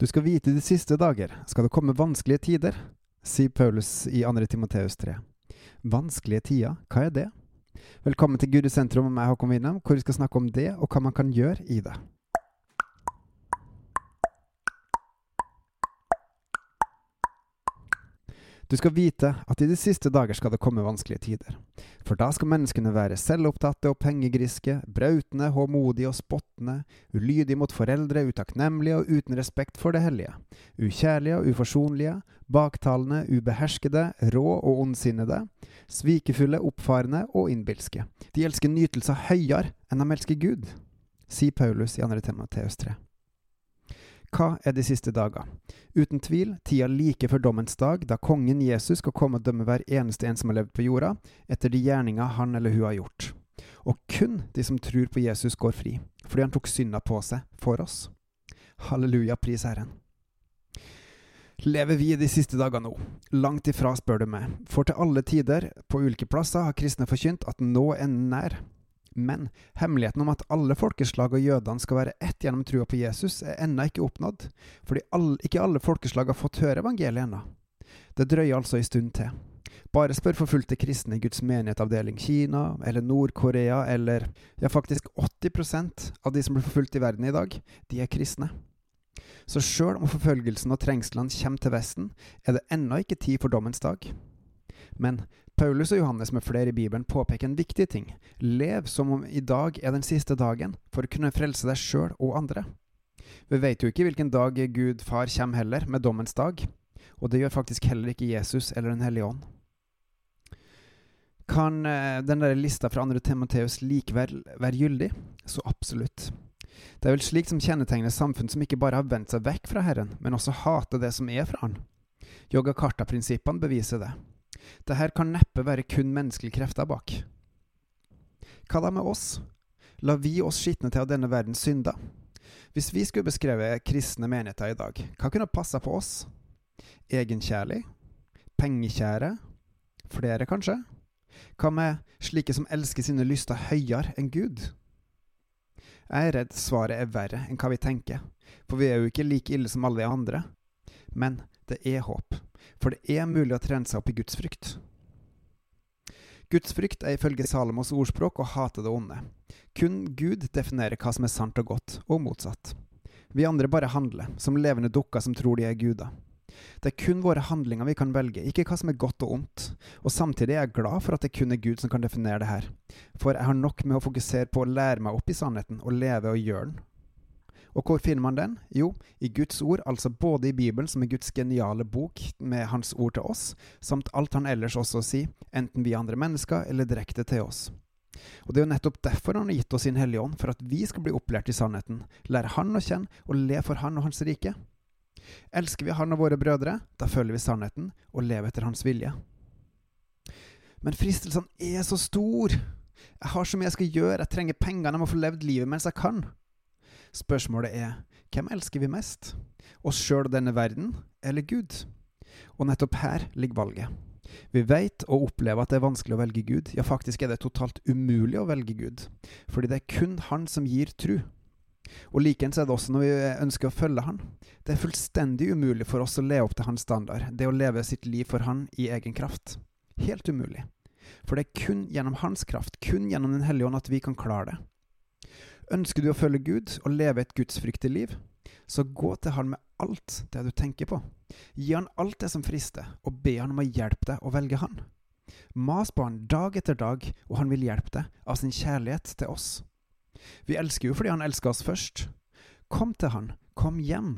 Du skal vite de siste dager skal det komme vanskelige tider, sier Paulus i 2. Timoteus 3. Vanskelige tider, hva er det? Velkommen til Gud i sentrum med meg, Håkon Winnem, hvor vi skal snakke om det og hva man kan gjøre i det. Du skal vite at i de siste dager skal det komme vanskelige tider. For da skal menneskene være selvopptatte og pengegriske, brautende, håmodige og spottende, ulydige mot foreldre, utakknemlige og uten respekt for det hellige, ukjærlige og uforsonlige, baktalende, ubeherskede, rå og ondsinnede, svikefulle, oppfarende og innbilske. De elsker nytelser høyere enn de elsker Gud, sier Paulus i 2. Timoteus 3. Hva er de siste dager? Uten tvil tida like før dommens dag, da kongen Jesus skal komme og dømme hver eneste en som har levd på jorda, etter de gjerninger han eller hun har gjort. Og kun de som tror på Jesus, går fri, fordi han tok synda på seg for oss. Halleluja, pris Herren. Lever vi de siste dager nå? Langt ifra, spør du meg, for til alle tider, på ulike plasser, har kristne forkynt at nå er nær. Men hemmeligheten om at alle folkeslag og jødene skal være ett gjennom trua på Jesus, er ennå ikke oppnådd, fordi alle, ikke alle folkeslag har fått høre evangeliet ennå. Det drøyer altså en stund til. Bare spør forfulgte kristne i Guds menighetavdeling Kina, eller Nord-Korea, eller ja, faktisk 80% av de som blir forfulgt i verden i dag, de er kristne. Så sjøl om forfølgelsen og trengslene kommer til Vesten, er det ennå ikke tid for dommens dag. Men Paulus og Johannes med flere i Bibelen påpeker en viktig ting. Lev som om i dag er den siste dagen, for å kunne frelse deg sjøl og andre. Vi vet jo ikke hvilken dag Gud far kommer heller, med dommens dag. Og det gjør faktisk heller ikke Jesus eller Den hellige ånd. Kan eh, den der lista fra 2. Timoteus likevel være gyldig? Så absolutt. Det er vel slikt som kjennetegner samfunn som ikke bare har vendt seg vekk fra Herren, men også hater det som er fra Han. Yoga-karta-prinsippene beviser det. Det her kan neppe være kun menneskelige krefter bak. Hva da med oss? La vi oss skitne til av denne verdens synder? Hvis vi skulle beskrevet kristne menigheter i dag, hva kunne passa på oss? Egenkjærlig? Pengekjære? Flere, kanskje? Hva med slike som elsker sine lyster høyere enn Gud? Jeg er redd svaret er verre enn hva vi tenker, for vi er jo ikke like ille som alle de andre. Men det er håp. For det er mulig å trene seg opp i gudsfrykt. Gudsfrykt er ifølge Salomos ordspråk å hate det onde. Kun Gud definerer hva som er sant og godt, og motsatt. Vi andre bare handler, som levende dukker som tror de er guder. Det er kun våre handlinger vi kan velge, ikke hva som er godt og ondt. Og samtidig er jeg glad for at det kun er Gud som kan definere det her. For jeg har nok med å fokusere på å lære meg opp i sannheten, og leve og gjøre den. Og hvor finner man den? Jo, i Guds ord, altså både i Bibelen, som er Guds geniale bok med Hans ord til oss, samt alt han ellers også sier, enten vi andre mennesker eller direkte til oss. Og Det er jo nettopp derfor han har gitt oss sin Hellige Ånd, for at vi skal bli opplært i sannheten, lære Han å kjenne og le for Han og Hans rike. Elsker vi Han og våre brødre, da følger vi sannheten og lever etter Hans vilje. Men fristelsene er så stor. Jeg har så mye jeg skal gjøre, jeg trenger pengene, jeg må få levd livet mens jeg kan. Spørsmålet er hvem elsker vi mest? Oss sjøl og denne verden, eller Gud? Og nettopp her ligger valget. Vi vet og opplever at det er vanskelig å velge Gud. Ja, faktisk er det totalt umulig å velge Gud, fordi det er kun Han som gir tru. Og Likeens er det også når vi ønsker å følge Han. Det er fullstendig umulig for oss å leve opp til Hans standard, det å leve sitt liv for Han i egen kraft. Helt umulig. For det er kun gjennom Hans kraft, kun gjennom Den hellige ånd, at vi kan klare det. Ønsker du å følge Gud og leve et gudsfryktig liv, så gå til Han med alt det du tenker på. Gi Han alt det som frister, og be Han om å hjelpe deg å velge Han. Mas på Han dag etter dag, og Han vil hjelpe deg av sin kjærlighet til oss. Vi elsker jo fordi Han elsker oss først. Kom til Han, kom hjem.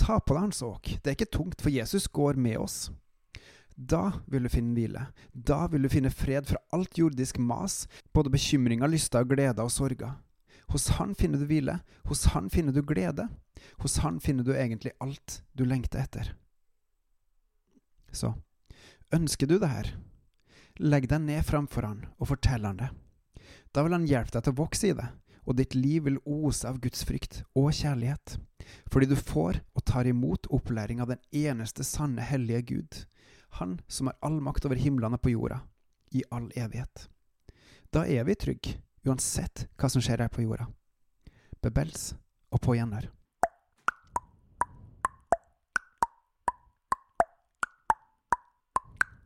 Ta på deg Hans åk, det er ikke tungt, for Jesus går med oss. Da vil du finne hvile. Da vil du finne fred fra alt jordisk mas, både bekymringer, lyster, gleder og sorger. Hos Han finner du hvile. Hos Han finner du glede. Hos Han finner du egentlig alt du lengter etter. Så ønsker du det her, legg deg ned framfor Han og fortell Han det. Da vil Han hjelpe deg til å vokse i det, og ditt liv vil ose av Guds frykt og kjærlighet, fordi du får og tar imot opplæring av den eneste sanne, hellige Gud, Han som har all makt over himlene på jorda, i all evighet. Da er vi trygge uansett hva som skjer her på jorda. Bebels og på.